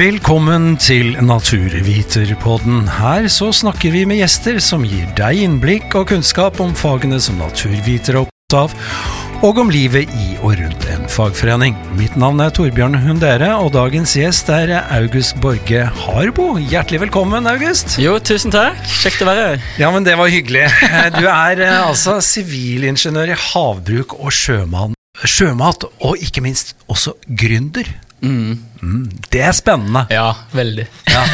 Velkommen til Naturviterpodden. Her så snakker vi med gjester som gir deg innblikk og kunnskap om fagene som naturvitere er opptatt av, og om livet i og rundt en fagforening. Mitt navn er Torbjørn Hundere, og dagens gjest er August Borge Harbo. Hjertelig velkommen, August. Jo, tusen takk. Kjekt å være her. Ja, men det var hyggelig. Du er eh, altså sivilingeniør i havbruk og sjømann, sjømat, og ikke minst også gründer. Mm, det er spennende. Ja, veldig. Ja.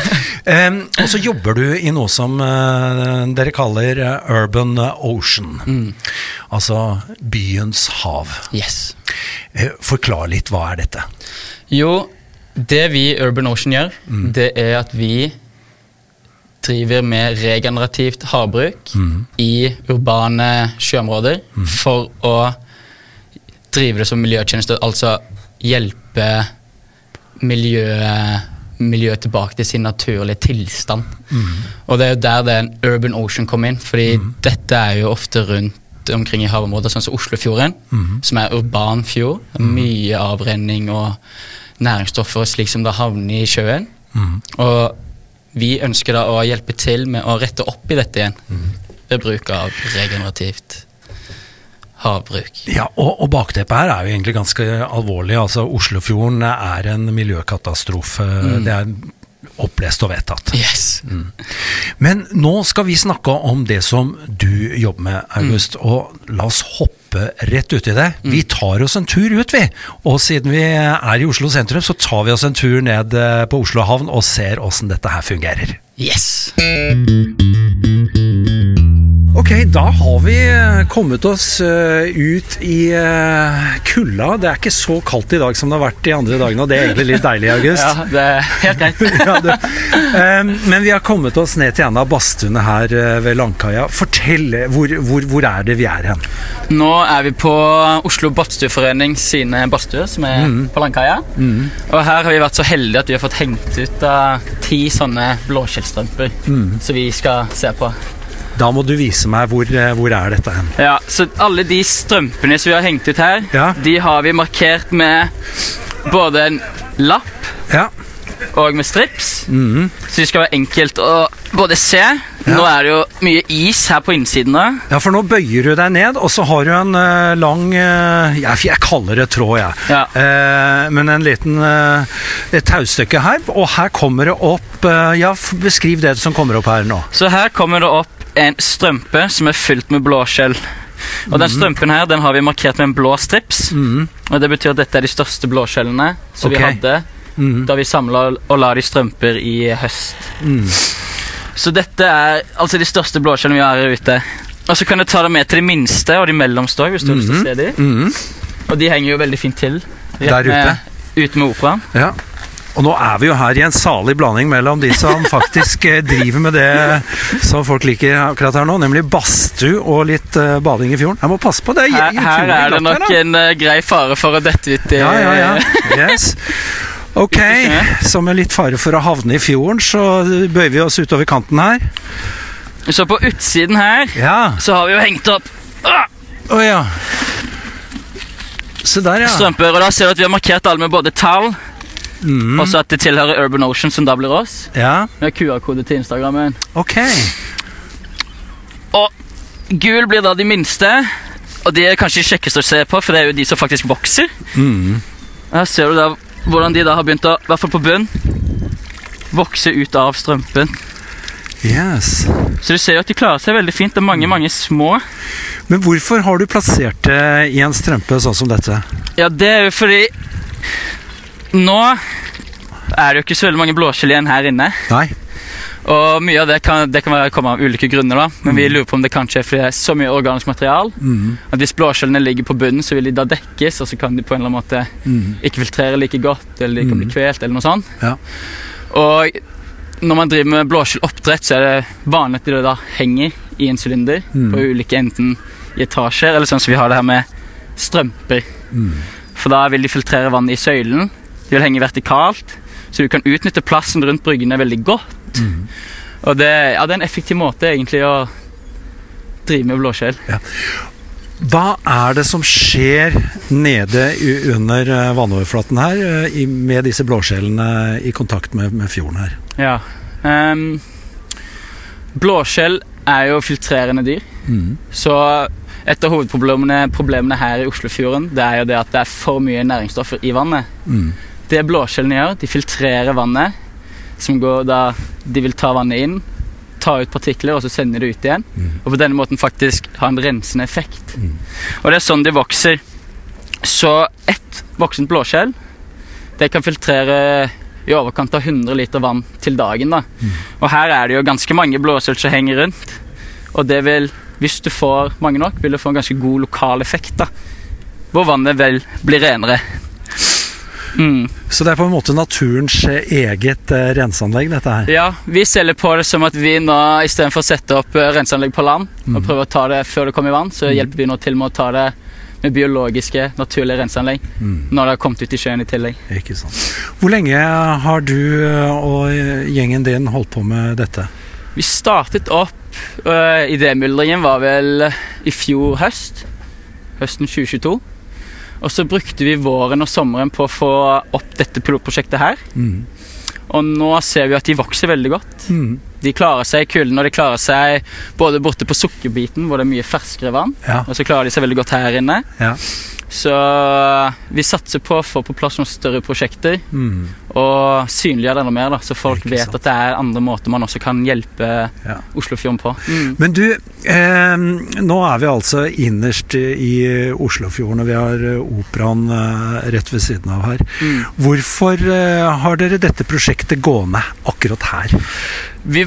um, og så jobber du i noe som uh, dere kaller eh, Urban Ocean. Altså byens hav. Yes. Uh, forklar litt, hva er dette? Jo, det vi i Urban Ocean gjør, det er at vi driver med regenerativt havbruk i urbane sjøområder for å drive det som miljøtjeneste, altså hjelpe miljøet miljø tilbake til sin naturlige tilstand. Og det er jo der den Urban Ocean kommer inn, fordi dette er jo ofte rundt omkring i havområder, sånn som Oslofjorden, som er urban fjord. Mye avrenning og næringsstoffer slik som det havner i sjøen. Og vi ønsker da å hjelpe til med å rette opp i dette igjen ved bruk av regenerativt havbruk. Ja, og, og bakteppet her er jo egentlig ganske alvorlig. Altså Oslofjorden er en miljøkatastrofe. Det er opplest og vedtatt. Yes. Men nå skal vi snakke om det som du jobber med, August. Og la oss hoppe rett uti det. Vi tar oss en tur ut, vi. Og siden vi er i Oslo sentrum, så tar vi oss en tur ned eh, på Oslo havn og ser åssen dette her fungerer. Yes. Ok, da har vi eh, kommet oss eh, ut i eh, kulda. Det er ikke så kaldt i dag som det har vært de andre dagene, og det er egentlig litt deilig, August. Ja, det er helt greit. Ja, men vi har kommet oss ned til en av badstuene her ved Langkaia. Fortell, hvor, hvor, hvor er det vi er hen? Nå er vi på Oslo Badstueforening sine badstuer, som er på Langkaia. Og her har vi vært så heldige at vi har fått hengt ut av ti sånne blåskjellstrømper som vi skal se på. Da må du vise meg hvor, eh, hvor er dette hen. Ja, så alle de strømpene som vi har hengt ut her, Ja. de har vi markert med både en lapp Ja. og med strips. Så det skal være enkelt å både se. Nå er det jo mye is her på innsiden. da. ja, for nå bøyer du deg ned, og så har du en uh, lang uh, jeg, jeg kaller det tråd, jeg. Ja. Uh, men en liten et taustykke her, og her kommer det opp Ja, beskriv det som kommer opp her nå. Så her kommer det opp en strømpe som er fylt med blåskjell. Og den strømpen her den har vi markert med en blå strips. Og Det betyr at dette er de største blåskjellene som okay. vi hadde da vi samla og la de strømper i høst. Så dette er altså de største blåskjellene vi har her ute. Og så kan du ta det med til de minste og de mellomste òg, hvis du har lyst til å se de. Mhm. Og de henger jo veldig fint til. Der ute? Med, ute med operaen. Ja. Og nå er vi jo her i en salig blanding mellom de som faktisk eh, driver med det som folk liker akkurat her nå, nemlig badstue og litt eh, bading i fjorden. Jeg må passe på det. Her, her er det nok en eh, grei fare for å dette ut i Ja, ja, ja. Yes. Ok, så med litt fare for å havne i fjorden, så bøyer vi oss utover kanten her. Så på utsiden her Ja. så har vi jo hengt opp Å ja. Se der, ja. strømper, og da ser du at vi har markert alle med både tall Mm. og så at det tilhører Urban Ocean, som da blir oss. Ja, Vi har QR-kode til Instagrammen. ok. Og gul blir da de minste, og de er kanskje de kjekkeste å se på, for det er jo de som faktisk vokser. Mm. Her ser du da hvordan de da har begynt å, i hvert fall på bunn, vokse ut av strømpen. Yes. Så du ser jo at de klarer seg veldig fint. Det er mange, mange små. Men hvorfor har du plassert det i en strømpe sånn som dette? Ja, det er jo fordi Nå er det jo ikke så veldig mange blåskjell igjen her inne. Nei. Og mye av det kan, det kan komme av ulike grunner, da. Men vi lurer på om det kanskje er fordi det er så mye organisk material Mm. at hvis blåskjellene ligger på bunnen, så vil de da dekkes, og så kan de på en eller annen måte Mm. ikke filtrere like godt, eller de kan bli kvelt, eller noe sånt. Ja. Og når man driver med blåskjelloppdrett, så er det vanlig at de da henger i en sylinder Mm. på ulike enten i etasjer, eller sånn som vi har det her med strømper. Mm. For da vil de filtrere vannet i søylen. De vil henge vertikalt, så du kan utnytte plassen rundt bryggene veldig godt. Mm. Og det, ja, det er en effektiv måte egentlig å drive med blåskjell. Hva er det som skjer nede under eh, vannoverflaten her, eh, med disse blåskjellene i kontakt med, med fjorden her? Ja. um, blåskjell er jo filtrerende dyr. Mm. Så et av hovedproblemene problemene her i Oslofjorden det er jo det at det er for mye næringsstoffer i vannet. Mm. Det blåskjellene gjør, de filtrerer vannet. Som går da De vil ta vannet inn, ta ut partikler og så sende det ut igjen. Mm. Og på denne måten faktisk ha en rensende effekt. Mm. Og det er sånn de vokser. Så ett voksent blåskjell det kan filtrere i overkant av 100 liter vann til dagen. da. Mm. Og her er det jo ganske mange blåskjell som henger rundt. Og det vil, hvis du får mange nok, vil du få en ganske god lokal effekt. da. Hvor vannet vel blir renere. Mm. Så det er på en måte naturens eget eh, renseanlegg, dette her? Ja, vi selger på det som at vi nå istedenfor å sette opp eh, renseanlegg på land Mm. og prøve å ta det før det kommer i vann, så hjelper vi nå til med å ta det med biologiske, naturlige renseanlegg Mm. når det har kommet ut i sjøen i tillegg. Ikke sant. Hvor lenge har du eh, og gjengen din holdt på med dette? Vi startet opp uh, Idémyldringen var vel i fjor høst. Høsten 2022. Og så brukte vi våren og sommeren på å få opp dette pilotprosjektet her. Mm. Og nå ser vi at de vokser veldig godt. Mm. De klarer seg i kulden, og de klarer seg både borte på sukkerbiten, hvor det er mye ferskere vann, Ja. og så klarer de seg veldig godt her inne. ja. Så vi satser på å få på plass noen større prosjekter Mm. og synliggjøre det enda mer, da, så folk vet sant. at det er andre måter man også kan hjelpe Ja. Oslofjorden på. Mm. Men du, eh, nå er vi altså innerst i Oslofjorden, og vi har eh, operaen eh, rett ved siden av her. Mm. Hvorfor eh, har dere dette prosjektet gående akkurat her? Vi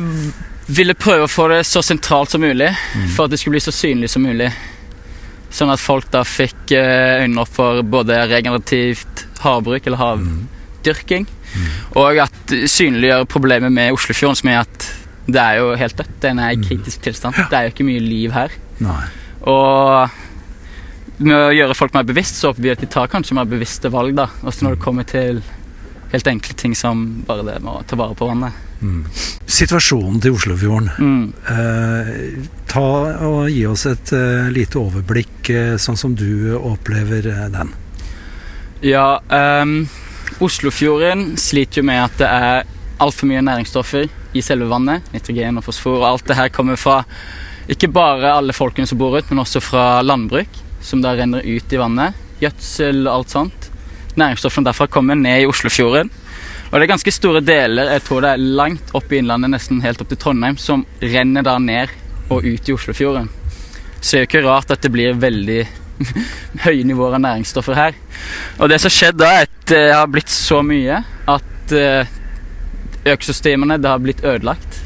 ville prøve å få det så sentralt som mulig, Mm. for at det skulle bli så synlig som mulig. Sånn at folk da fikk eh, øynene opp for både regenerativt havbruk eller havdyrking, og at synliggjøre problemet med Oslofjorden, som er at det er jo helt dødt. Den er i kritisk tilstand. Det er jo ikke mye liv her. Nei. Og med å gjøre folk mer bevisst, så håper vi at de tar kanskje mer bevisste valg, da. Også når det kommer til helt enkle ting som bare det med å ta vare på vannet. Mm. Situasjonen til Oslofjorden. Mm. Eh, ta og Gi oss et eh, lite overblikk, eh, sånn som du opplever eh, den. Ja, ehm, Oslofjorden sliter jo med at det er altfor mye næringsstoffer i selve vannet. Nitrogen og fosfor. Og alt det her kommer fra ikke bare alle folkene som bor ut, men også fra landbruk, som da renner ut i vannet. Gjødsel og alt sånt. Næringsstoffene derfra kommer ned i Oslofjorden. Og det er ganske store deler, jeg tror det er langt opp i innlandet, nesten helt opp til Trondheim, som renner da ned og ut i Oslofjorden. Så det er jo ikke rart at det blir veldig høye nivåer av næringsstoffer her. Og det som skjedde da, er at det har blitt så mye at eh, økosystemene det har blitt ødelagt.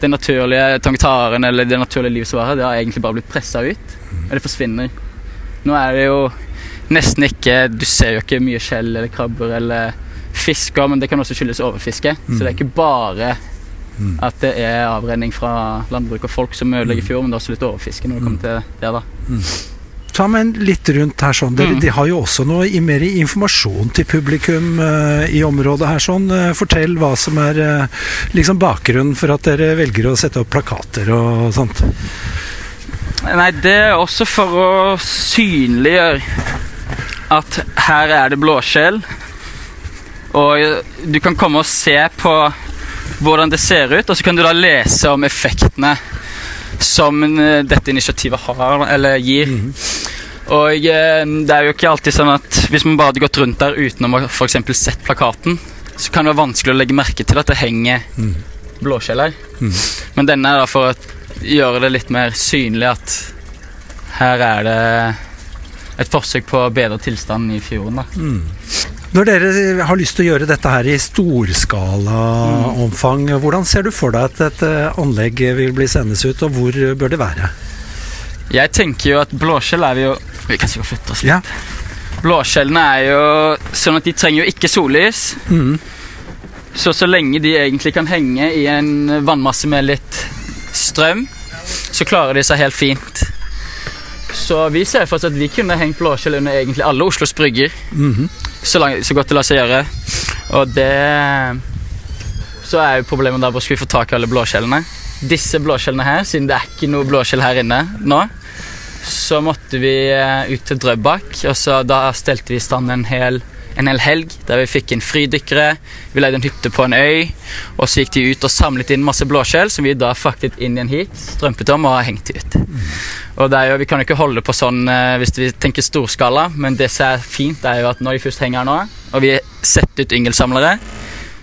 Det naturlige tangtaren eller det naturlige livet som var her, det har egentlig bare blitt pressa ut. Og det forsvinner. Nå er det jo nesten ikke Du ser jo ikke mye skjell eller krabber eller fisker, men det kan også skyldes overfiske. Så det er ikke bare Mm. at det er avrenning fra landbruk og folk som ødelegger fjorden, men det er også litt overfiske når det kommer til det. da. Ta med litt rundt her sånn. Dere Mm. de har jo også noe i mer informasjon til publikum uh, i området her sånn. Eh, fortell hva som er uh, liksom bakgrunnen for at dere velger å sette opp plakater og sånt. Nei, det er også for å synliggjøre at her er det blåskjell. Og du kan komme og se på hvordan det ser ut, og så kan du da lese om effektene som eh, dette initiativet har, eller gir. Og eh, det er jo ikke alltid sånn at hvis man bare hadde gått rundt der utenom å f.eks. sett plakaten, så kan det være vanskelig å legge merke til at det henger blåskjell her. Men denne er da for å gjøre det litt mer synlig at her er det et forsøk på å bedre tilstanden i fjorden. da. Når dere har lyst til å gjøre dette her i storskalaomfang, hvordan ser du for deg at et eh, anlegg vil bli sendes ut, og hvor bør det være? Jeg tenker jo at blåskjell er vi jo Vi kan sikkert flytte oss litt. Ja. Blåskjellene er jo sånn at de trenger jo ikke sollys. Mm. Så så lenge de egentlig kan henge i en vannmasse med litt strøm, så klarer de seg helt fint. Så vi ser for oss at vi kunne hengt blåskjell under egentlig alle Oslos brygger. Mhm. Så, langt, så godt det lar seg gjøre. Og det Så er jo problemet da hvor skal vi få tak i alle blåskjellene. Disse blåskjellene her, siden det er ikke noe blåskjell her inne nå, så måtte vi eh, ut til Drøbak, og så da stelte vi i stand en hel, en hel helg der vi fikk inn fridykkere. Vi leide en hytte på en øy, og så gikk de ut og samlet inn masse blåskjell, som vi da fraktet inn igjen hit, strømpet om og hengte ut. Og det er jo, Vi kan jo ikke holde på sånn eh, hvis vi tenker storskala, men det som er fint, er jo at når de først henger her nå, og vi setter ut yngelsamlere,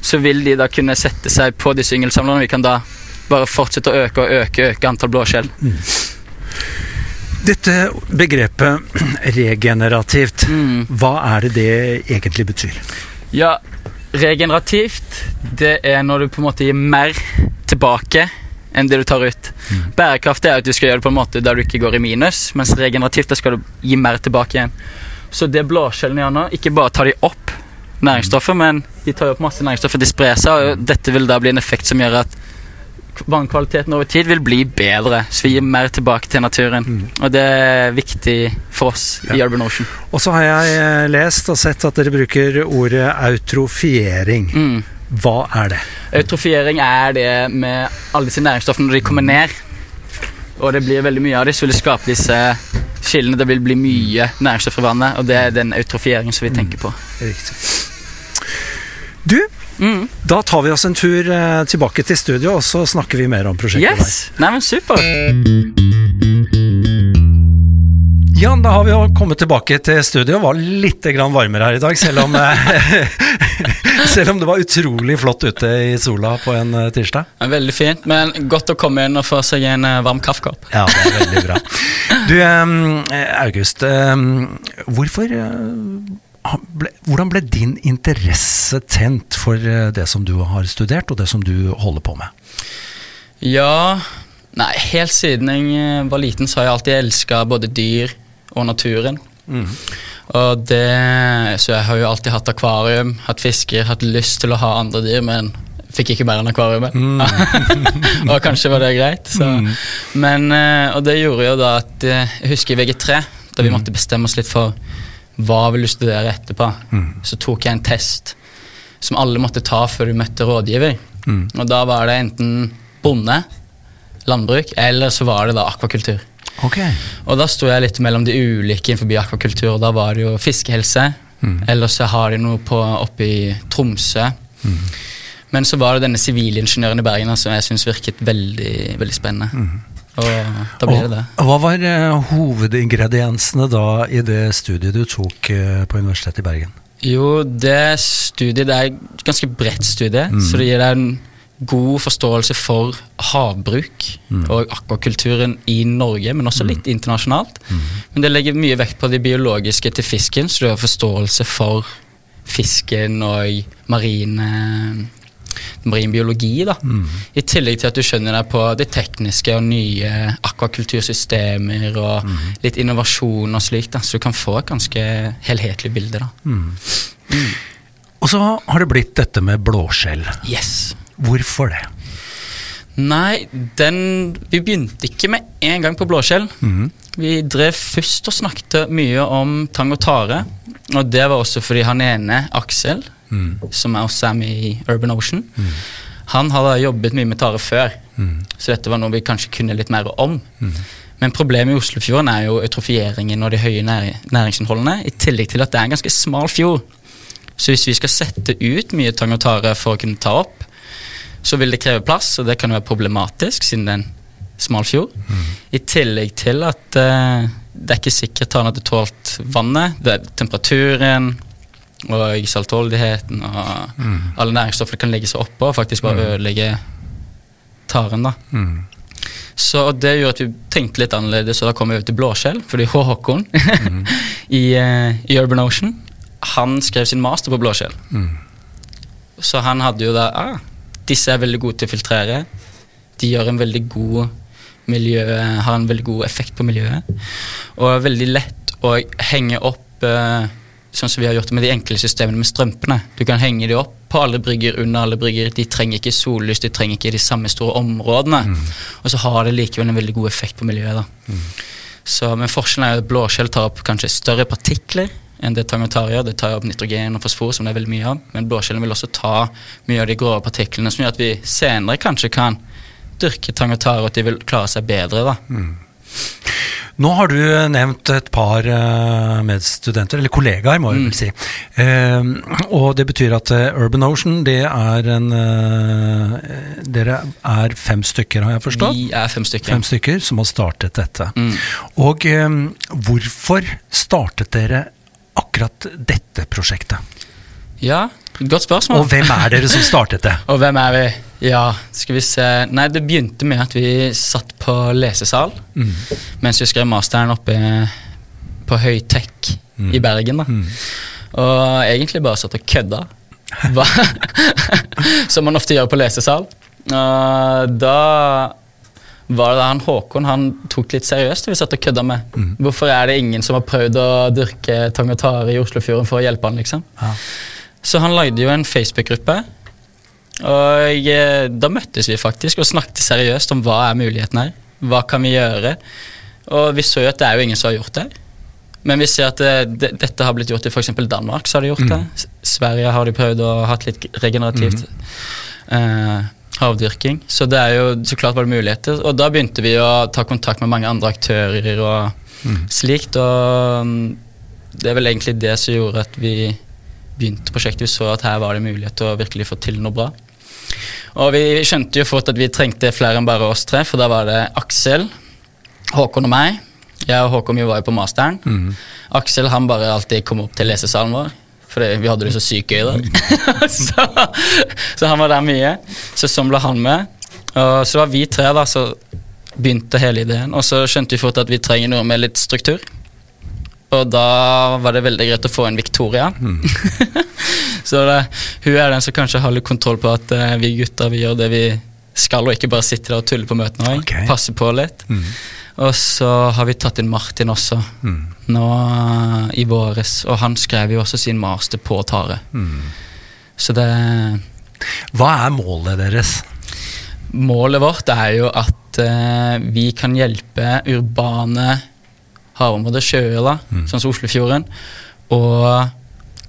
så vil de da kunne sette seg på disse yngelsamlerne. Vi kan da bare fortsette å øke og øke, øke antall blåskjell. Dette begrepet regenerativt, Mm. hva er det det egentlig betyr? Ja, regenerativt, det er når du på en måte gir mer tilbake enn det du tar ut. Bærekraftig er at du skal gjøre det på en måte der du ikke går i minus, mens regenerativt, da skal du gi mer tilbake igjen. Så det blåskjellene gjør nå, ikke bare tar de opp næringsstoffer, men de tar jo opp masse næringsstoffer, de sprer seg, og dette vil da bli en effekt som gjør at vannkvaliteten over tid vil bli bedre, så vi gir mer tilbake til naturen. Og det er viktig for oss i Urban Ocean. Og så har jeg eh, lest og sett at dere bruker ordet eutrofiering. Mm. Hva er det? Eutrofiering er det med alle disse næringsstoffene når de kommer ned. Og det blir veldig mye av det, så vil det skape disse skillene. Det vil bli mye næringsstoff i vannet, og det er den eutrofieringen som vi tenker på. Riktig. Du, Mm. da tar vi oss en tur eh, tilbake til studio, og så snakker vi mer om prosjektet Yes! Nei, men super. Jan, da har vi jo kommet tilbake til studio. Var litt varmere her i dag, selv om, eh, selv om det var utrolig flott ute i sola på en eh, tirsdag. Veldig fint, men godt å komme inn og få seg en varm kaffekopp. Ja, det er veldig bra. Du, August. hvorfor ble, Hvordan ble din interesse tent for eh, det som du har studert, og det som du holder på med? Ja Nei, helt siden jeg eh, var liten, så har jeg alltid elska både dyr og naturen. Og det Så jeg har jo alltid hatt akvarium, hatt fisker, hatt lyst til å ha andre dyr, men fikk ikke mer enn akvariumet. og kanskje var det greit. Så. Men, eh, og det gjorde jo da at Jeg husker i VG3, da vi måtte bestemme oss litt for hva vil du studere etterpå, så tok jeg en test som alle måtte ta før du møtte rådgiver. Og da var det enten bonde, landbruk, eller så var det da akvakultur. Ok. Og da sto jeg litt mellom de ulike innenfor akvakultur, og da var det jo fiskehelse. Eller så har de noe på, oppe i Tromsø. Men så var det denne sivilingeniøren i Bergen som jeg syns virket veldig, veldig spennende. Og da ble det det. Hva var eh, hovedingrediensene da i det studiet du tok eh, på Universitetet i Bergen? Jo, det studiet det er et ganske bredt studie, så det gir deg en god forståelse for havbruk og akvakulturen i Norge, men også litt internasjonalt. Men det legger mye vekt på det biologiske til fisken, så du har forståelse for fisken og marine marin biologi. da. I tillegg til at du skjønner deg på det tekniske og nye akvakultursystemer og litt innovasjon og slikt, da, så du kan få et ganske helhetlig bilde. da. Og så har det blitt dette med blåskjell. Yes. Hvorfor det? Nei, den Vi begynte ikke med en gang på blåskjell. Vi drev først og snakket mye om tang og tare. Og det var også fordi han ene, Aksel, som er også er med i Urban Ocean, han hadde jobbet mye med tare før. Så dette var noe vi kanskje kunne litt mer om. Men problemet i Oslofjorden er jo eutrofieringen og de høye næringsinnholdene, i tillegg til at det er en ganske smal fjord. Så hvis vi skal sette ut mye tang og tare for å kunne ta opp, så vil det kreve plass, og det kan jo være problematisk siden det er en smal fjord. I tillegg til at uh, det er ikke sikkert tarene hadde tålt vannet. Det er temperaturen og saltholdigheten og alle næringsstoffer kan legge seg oppå og faktisk bare ødelegge taren. da. Så det gjorde at vi tenkte litt annerledes, og da kom vi over til blåskjell. Fordi Håkon i, uh, i Urban Ocean han skrev sin master på blåskjell. Så han hadde jo da ah, Disse er veldig gode til å filtrere. De gjør en veldig god miljø, har en veldig god effekt på miljøet. Og er veldig lett å henge opp eh, sånn som vi har gjort med de enkle systemene med strømpene. Du kan henge de opp på alle brygger, under alle brygger. De trenger ikke sollys, de trenger ikke de samme store områdene. Og så har det likevel en veldig god effekt på miljøet. da. Så, men forskjellen er at blåskjell tar opp kanskje større partikler enn det tangentar gjør. Det tar opp nitrogen og fosfor, som det er veldig mye av. Men blåskjellen vil også ta mye av de grove partiklene, som gjør at vi senere kanskje kan dyrke tangentar, og at de vil klare seg bedre. da. Nå har du nevnt et par uh, medstudenter, eller kollegaer, må jeg vel si. Uh, og det betyr at uh, Urban Ocean, det er en Dere er fem stykker, har jeg forstått? Vi er fem stykker. Fem stykker som har startet dette. Mm. Og hvorfor startet dere akkurat dette prosjektet? Ja, godt spørsmål. Og hvem er dere som startet det? og hvem er vi? Ja, skal vi se Nei, det begynte med at vi satt på lesesal mm. mens vi skrev masteren oppe på Høytek mm. i Bergen. da. Mm. Og egentlig bare satt og kødda. Som man ofte gjør på lesesal. Og da var det da han Håkon han tok litt seriøst vi satt og kødda med. Mm. Hvorfor er det ingen som har prøvd å dyrke tang og tare i Oslofjorden for å hjelpe han, liksom? Ja. Så han lagde jo en Facebook-gruppe. Og eh, da møttes vi faktisk og snakket seriøst om hva er muligheten her. Hva kan vi gjøre? Og vi så jo at det er jo ingen som har gjort det. Men vi ser at det, det, dette har blitt gjort i f.eks. Danmark. så har de gjort mm. det. Sverige har de prøvd å ha litt regenerativt. Mm. Uh, havdyrking. Så det er jo så klart var det muligheter. Og da begynte vi å ta kontakt med mange andre aktører og mm. slikt. Og mm, det er vel egentlig det som gjorde at vi begynte prosjektet. Vi så at her var det mulighet til å virkelig få til noe bra. Og vi skjønte jo fort at vi trengte flere enn bare oss tre, for da var det Aksel, Håkon og meg. Jeg og Håkon vi var jo på masteren. Mm. Aksel han bare alltid kom opp til lesesalen vår. For vi hadde det så sykt gøy da. så, så, han var der mye. Så sånn ble han med. Og så var vi tre da, så begynte hele ideen. Og så skjønte vi fort at vi trenger noe med litt struktur. Og da var det veldig greit å få en Victoria. Mm. så det, hun er den som kanskje har litt kontroll på at uh, vi gutter vi gjør det vi skal, og ikke bare sitte der og tulle på møtene. Okay. Passer på litt. Mm. Og så har vi tatt inn Martin også, mm. nå i våres. Og han skrev jo også sin master på tare. Mm. Så det Hva er målet deres? Målet vårt er jo at uh, vi kan hjelpe urbane havområder, sjøøla, mm. sånn som Oslofjorden, og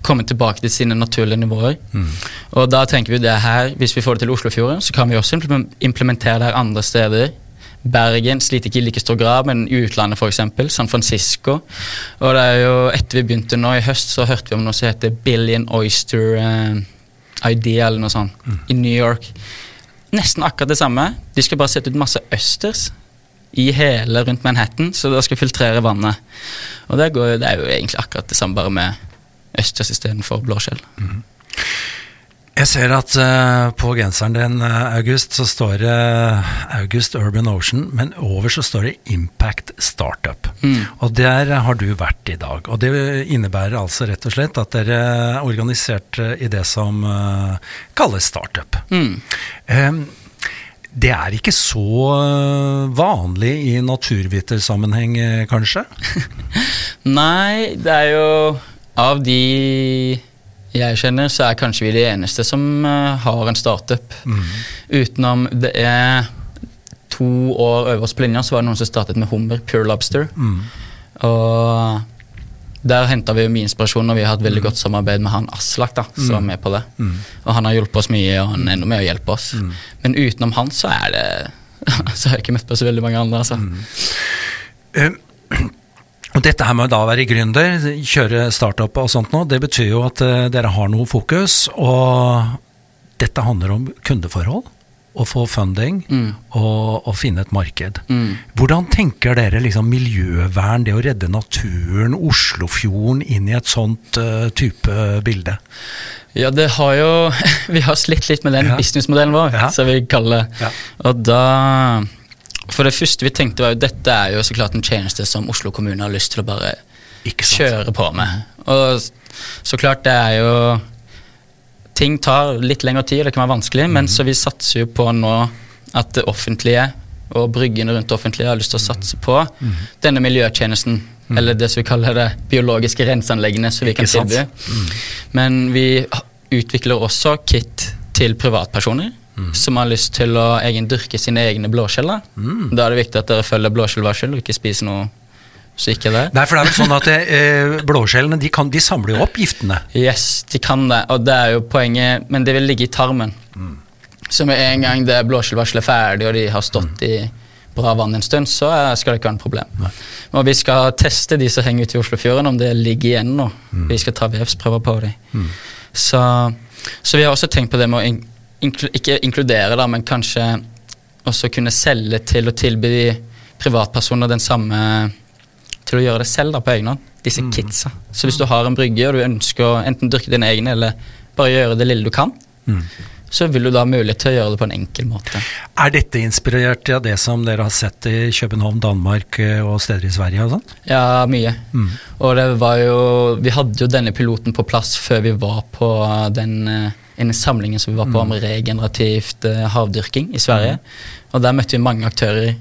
komme tilbake til sine naturlige nivåer. Mm. Og da tenker vi det her, hvis vi får det til Oslofjorden, så kan vi også implementere det her andre steder Bergen sliter ikke i like stor grad, men i utlandet f.eks. San Francisco. Og det er jo, etter vi begynte nå i høst, så hørte vi om noe som heter Billion Oyster uh, Idea, eller noe sånt, mm. i New York. Nesten akkurat det samme. De skal bare sette ut masse østers i hele rundt Manhattan, så det skal filtrere vannet. Og det, går, det er jo egentlig akkurat det samme, bare med østers istedenfor blåskjell. Mm. Jeg ser at uh, på genseren din, uh, August, så står det uh, August Urban Ocean, men over så står det Impact Startup. Mm. Og der har du vært i dag. Og det innebærer altså rett og slett at dere er organisert i det som kalles startup. Mm. Um, det er ikke så vanlig i naturvitersammenheng, kanskje? Nei, det er jo av de jeg kjenner, så er kanskje vi de eneste som uh, har en startup. Mm. Utenom det er to år øverst på linja, så var det noen som startet med hummer, Pure Lobster. Mm. Og der henta vi mye inspirasjon, og vi har hatt veldig mm. godt samarbeid med han Aslak, da, som er mm. med på det. Mm. Og han har hjulpet oss mye, og han ender med å hjelpe oss. Men utenom han så er det Så har jeg ikke møtt på så veldig mange andre, altså. Uh, og dette her med å da være gründer, kjøre startup og sånt nå, det betyr jo at uh, dere har noe fokus. Og dette handler om kundeforhold. Å få funding mm. og, og, finne et marked. Mm. Hvordan tenker dere liksom miljøvern, det å redde naturen, Oslofjorden, inn i et sånt uh, type bilde? Ja, det har jo Vi har slitt litt med den ja. businessmodellen vår, ja. som vi kaller det. Ja. Og da for det første vi tenkte var jo dette er jo så klart en tjeneste som Oslo kommune har lyst til å bare kjøre på med. Og så klart det er jo Ting tar litt lengre tid, det kan være vanskelig, mm. men så vi satser jo på nå at det offentlige og bryggene rundt det offentlige har lyst til å satse på mm. denne miljøtjenesten. Mm. Eller det som vi kaller det biologiske renseanleggene som vi kan tilby. Mm. Men vi utvikler også kit til privatpersoner mm. som har lyst til å egen dyrke sine egne blåskjeller. Da er det viktig at dere følger blåskjellvarsel og ikke spiser noe så ikke det. Nei, for det er vel sånn at eh, Blåskjellene de, kan, de, samler jo opp giftene? Yes, de kan det, og det er jo poenget, men det vil ligge i tarmen. Mm. Så med en gang det blåskjellvarselet er ferdig, og de har stått mm. i bra vann en stund, så skal det ikke være en problem. Og vi skal teste de som henger ute i Oslofjorden, om det ligger igjen nå. Vi skal ta vevsprøver på dem. Så, så vi har også tenkt på det med å in inklu ikke inkludere, da, men kanskje også kunne selge til og tilby privatpersoner den samme til å gjøre det selv da på egen hånd. Disse kitsa. Så hvis du har en brygge og du ønsker å enten dyrke dine egne eller bare gjøre det lille du kan, så vil du da ha mulighet til å gjøre det på en enkel måte. Er dette inspirert av det som dere har sett i København, Danmark eh, og steder i Sverige og sånn? Ja, mye. Og det var jo Vi hadde jo denne piloten på plass før vi var på den eh, ene samlingen som vi var på om regenerativt eh, havdyrking i Sverige. Og der møtte vi mange aktører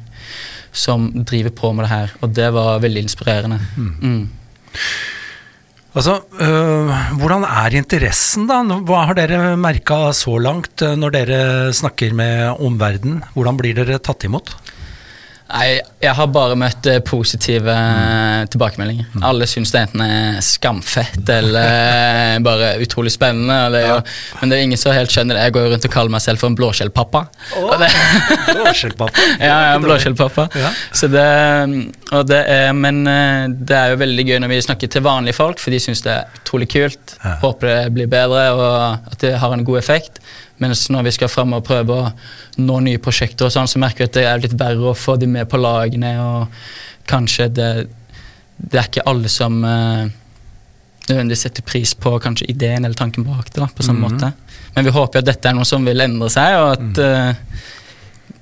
som driver på med det her, og det var veldig inspirerende. Mm. Altså, øh, Hvordan er interessen, da? Hva har dere merka så langt øh, når dere snakker med omverdenen? Hvordan blir dere tatt imot? Nei, jeg har bare møtt eh, positive eh, tilbakemeldinger. Alle syns det enten er skamfett eller eh, bare utrolig spennende. Og det er jo, Men det er ingen som helt skjønner det. Jeg går rundt og kaller meg selv for en blåskjellpappa. Oh, Blåskjellpappa. ja, ja, blåskjellpappa. Ja. Så det, og det er, men det er jo veldig gøy når vi snakker til vanlige folk, for de syns det er utrolig kult. Ja. Håper det blir bedre og at det har en god effekt. Mens når vi skal fram og prøve å nå nye prosjekter, og sånn, så merker vi at det er litt verre å få de med på lagene. og Kanskje det, det er ikke alle som uh, nødvendigvis setter pris på kanskje ideen eller tanken bak det. da, på samme -hmm. måte. Men vi håper jo at dette er noe som vil endre seg, og at uh,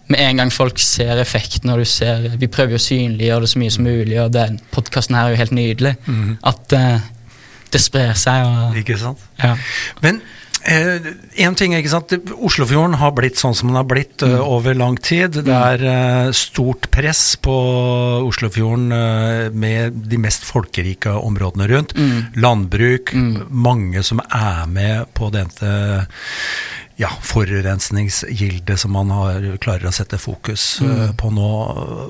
med en gang folk ser effekten, og du ser Vi prøver jo å synliggjøre det så mye som mulig, og den podkasten her er jo helt nydelig. Mhm. At uh, det sprer seg. og Ikke sant? ja. Men én ting, ikke sant. Oslofjorden har blitt sånn som den har blitt øh, over lang tid. Det er øh, stort press på Oslofjorden med de mest folkerike områdene rundt. Landbruk, mange som er med på dette ja, forurensningsgildet som man har, klarer å sette fokus mm. på nå.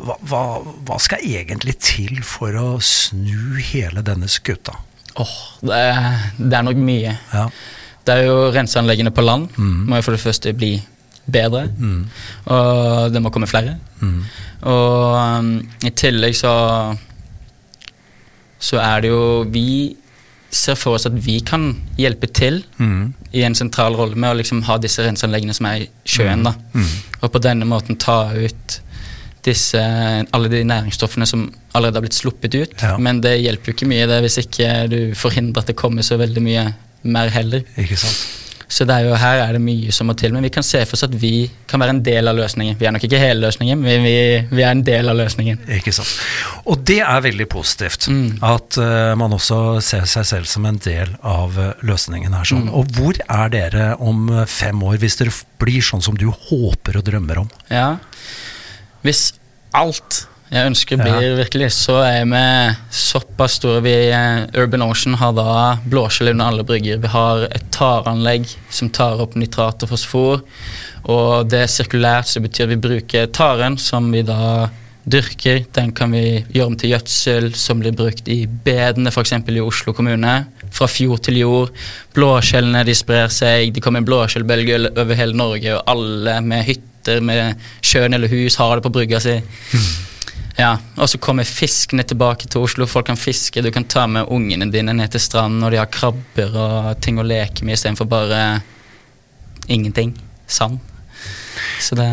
Hva, hva, hva skal egentlig til for å snu hele denne skuta? Åh, det, er, det er nok mye. Ja. Det er jo renseanleggene på land. Må jo for det første bli bedre. Og det må komme flere. Og um, i tillegg så Så er det jo Vi ser for oss at vi kan hjelpe til Mm. i en sentral rolle med å liksom ha disse renseanleggene som er i sjøen. da. Og på denne måten ta ut disse, alle de næringsstoffene som allerede har blitt sluppet ut. Ja. Men det hjelper jo ikke mye det hvis ikke du forhindrer at det kommer så veldig mye mer heller. Ikke sant? Så det er jo, her er det mye som må til. Men vi kan se for oss at vi kan være en del av løsningen. Vi er nok ikke hele løsningen, men vi, vi er en del av løsningen. Ikke sant. Og det er veldig positivt. Mm. At uh, man også ser seg selv som en del av eh, løsningen her. Mm. Sånn. Og hvor er dere om eh, fem år, hvis dere blir sånn som du håper og drømmer om? Ja. Hvis alt jeg ønsker Ja. blir virkelig, så er vi såpass store. Vi, eh, Urban Ocean har da blåskjell under alle brygger. Vi har et taranlegg som tar opp nitrat og fosfor. Og det er sirkulært, så det betyr at vi bruker taren, som vi da dyrker. Den kan vi gjøre om til gjødsel, som blir brukt i bedene, f.eks. i Oslo kommune. Fra fjord til jord. Blåskjellene de sprer seg, de kommer i blåskjellbølger over hele Norge, og alle med hytter med sjøen eller hus har det på brygga si. Ja, Og så kommer fiskene tilbake til Oslo. Folk kan fiske. Du kan ta med ungene dine ned til stranden, og de har krabber og ting å leke med istedenfor bare ingenting. Sand. Så det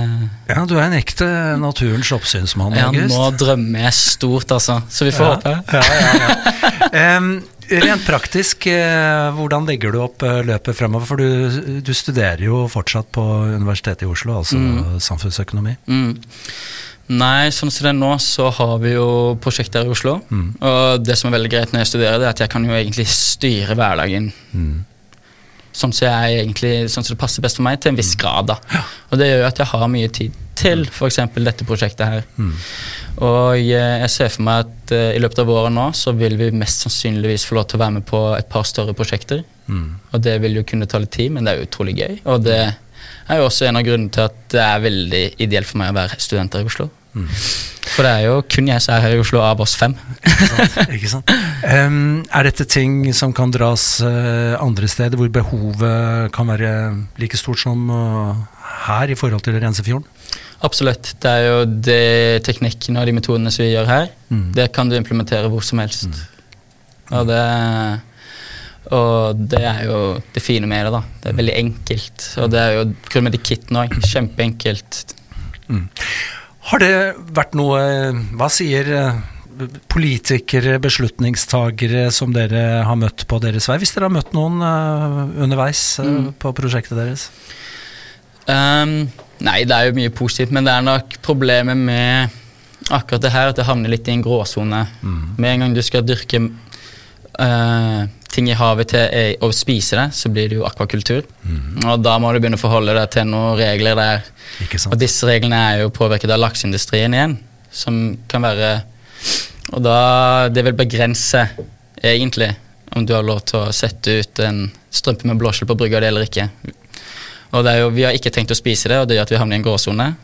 Ja, du er en ekte naturens oppsynsmann, Ja, August. nå drømmer jeg stort, altså. Så vi får Ja. håpe. Ja, ja, ja. Em, rent praktisk, eh, hvordan legger du opp eh, løpet fremover? For du, du studerer jo fortsatt på Universitetet i Oslo, altså samfunnsøkonomi. Mm. Nei, sånn som det er nå, så har vi jo prosjekter i Oslo. Og det som er veldig greit når jeg studerer, det er at jeg kan jo egentlig styre hverdagen. Sånn som, egentlig, sånn som det passer best for meg, til en viss grad. da. Og det gjør jo at jeg har mye tid til f.eks. dette prosjektet her. Og jeg, jeg ser for meg at eh, i løpet av våren nå så vil vi mest sannsynligvis få lov til å være med på et par større prosjekter. Og det vil jo kunne ta litt tid, men det er utrolig gøy. Og det er jo også en av grunnene til at det er veldig ideelt for meg å være student her i Oslo. For det er jo kun jeg som er her i Oslo av oss fem. Ikke sant? Em, er dette ting som kan dras uh, andre steder, hvor behovet kan være like stort som uh, her i forhold til å rense fjorden? Absolutt. Det er jo de teknikken og de metodene som vi gjør her, Mm. det kan du implementere hvor som helst. Og, det, og det er jo det fine med det, da. Det er veldig enkelt. Og det er jo kun med de kittene òg. Kjempeenkelt. Har det vært noe Hva sier eh, politikere, beslutningstagere som dere har møtt på deres vei? Hvis dere har møtt noen eh, underveis eh, Mm. på prosjektet deres? Um, nei, det er jo mye positivt, men det er nok problemet med akkurat det her at det havner litt i en gråsone. Med en gang du skal dyrke eh, ting i havet til er å spise det, så blir det jo akvakultur. Og da må du begynne å forholde deg til noen regler der. Og disse reglene er jo påvirket av lakseindustrien igjen, som kan være Og da Det vil begrense, egentlig, om du har lov til å sette ut en strømpe med blåskjell på brygga eller ikke. Og det jo, Vi har ikke tenkt å spise det, og det gjør at vi havner i en gråsone.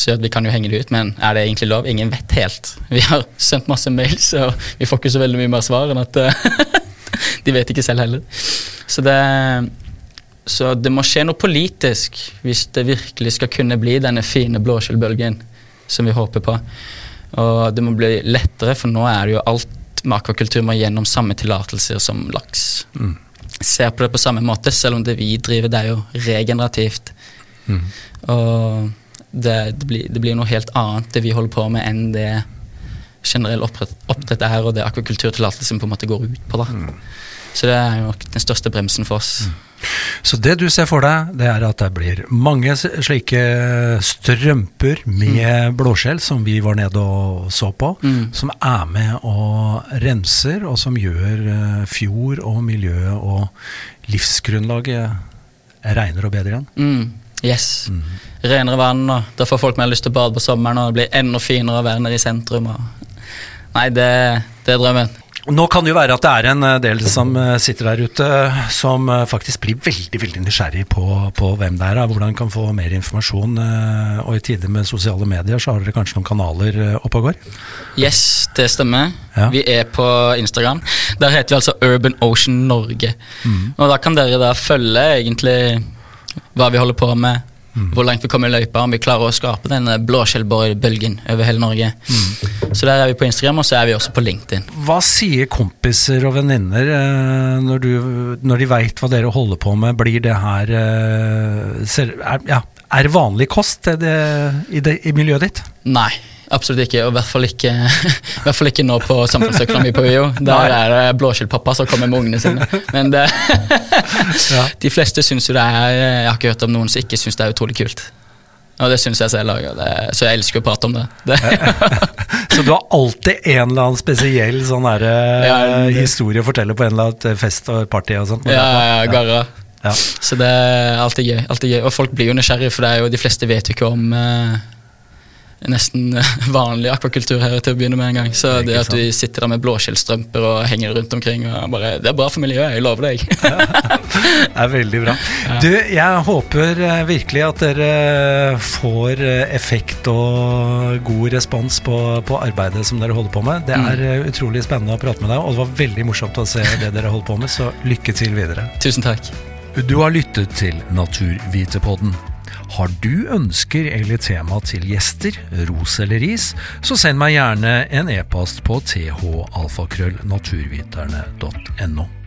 Så vi kan jo henge det ut, men er det egentlig lov? Ingen vet helt. Vi har sendt masse mails, og vi får ikke så veldig mye mer svar enn at eh, De vet ikke selv heller. Så det, så det må skje noe politisk hvis det virkelig skal kunne bli denne fine blåskjellbølgen som vi håper på. Og det må bli lettere, for nå er det jo alt med akvakultur må gjennom samme tillatelser som laks. Mm. Ser på det på samme måte, selv om det vi driver, det er jo regenerativt. Mm. Og det, det, blir, det blir noe helt annet det vi holder på med, enn det generell oppdrett, oppdrett er, og det akvakulturtillatelsen på en måte går ut på. da. Så det er jo nok den største bremsen for oss. Så det du ser for deg, det er at det blir mange slike strømper med blåskjell, som vi var nede og så på, Mm. som er med og renser, og som gjør eh, fjord og miljø og livsgrunnlaget renere og bedre igjen. Mm. Yes. Renere vann, og da får folk mer lyst til å bade på sommeren, og det blir enda finere å være nede i sentrum. Og... Nei, det, det er drømmen. Nå kan det jo være at det er en eh, del som eh, sitter der ute som eh, faktisk blir veldig veldig nysgjerrig på, på hvem det er, hvordan kan få mer informasjon. Og i tider med sosiale medier så har dere kanskje noen kanaler oppe og går? Yes, det stemmer. Ja. Vi er på Instagram. Der heter vi altså Urban Ocean Norge. Mm. Og da kan dere da følge egentlig hva vi holder på med, Mm. hvor langt vi kommer i løypa, om vi klarer å skape den blåskjellbølgen over hele Norge. Mm. Så der er vi på Instagram, og så er vi også på LinkedIn. Hva sier kompiser og venninner eh, når, når de veit hva dere holder på med? Blir det her eh, er, ja, er vanlig kost det, i, det, i miljøet ditt? Nei, absolutt ikke. Og i hvert fall ikke, hvert fall ikke nå på samfunnsøkonomi på UiO. Der er det blåskjellpappa som kommer med ungene sine. Men det, Ja. de fleste syns jo det er Jeg har ikke hørt om noen som ikke syns det er utrolig kult. Og det syns jeg selv òg, så jeg elsker å prate om det. det Så du har alltid en eller annen spesiell sånn der, eh, Ja, det- historie å fortelle på en eller annen fest og party og sånt? ja, ja, garra. Ja. Så det er alltid gøy, alltid gøy. Og folk blir jo nysgjerrige, for det jo, de fleste vet jo ikke om eh, nesten vanlig akvakultur her til å begynne med en gang. Så det at sant. vi sitter der med blåskjellstrømper og henger rundt omkring og bare, Det er bra for miljøet, jeg lover deg. Det er veldig bra. Du, jeg håper eh, virkelig at dere får eh, effekt og god respons på, på arbeidet som dere holder på med. Det er mm. utrolig spennende å prate med deg, og det var veldig morsomt å se det dere holder på med, så lykke til videre. Tusen takk. Du har lyttet til Naturvitepodden. Har du ønsker eller tema til gjester, ros eller ris, så send meg gjerne en e-post på thalfakrøllnaturviterne.no.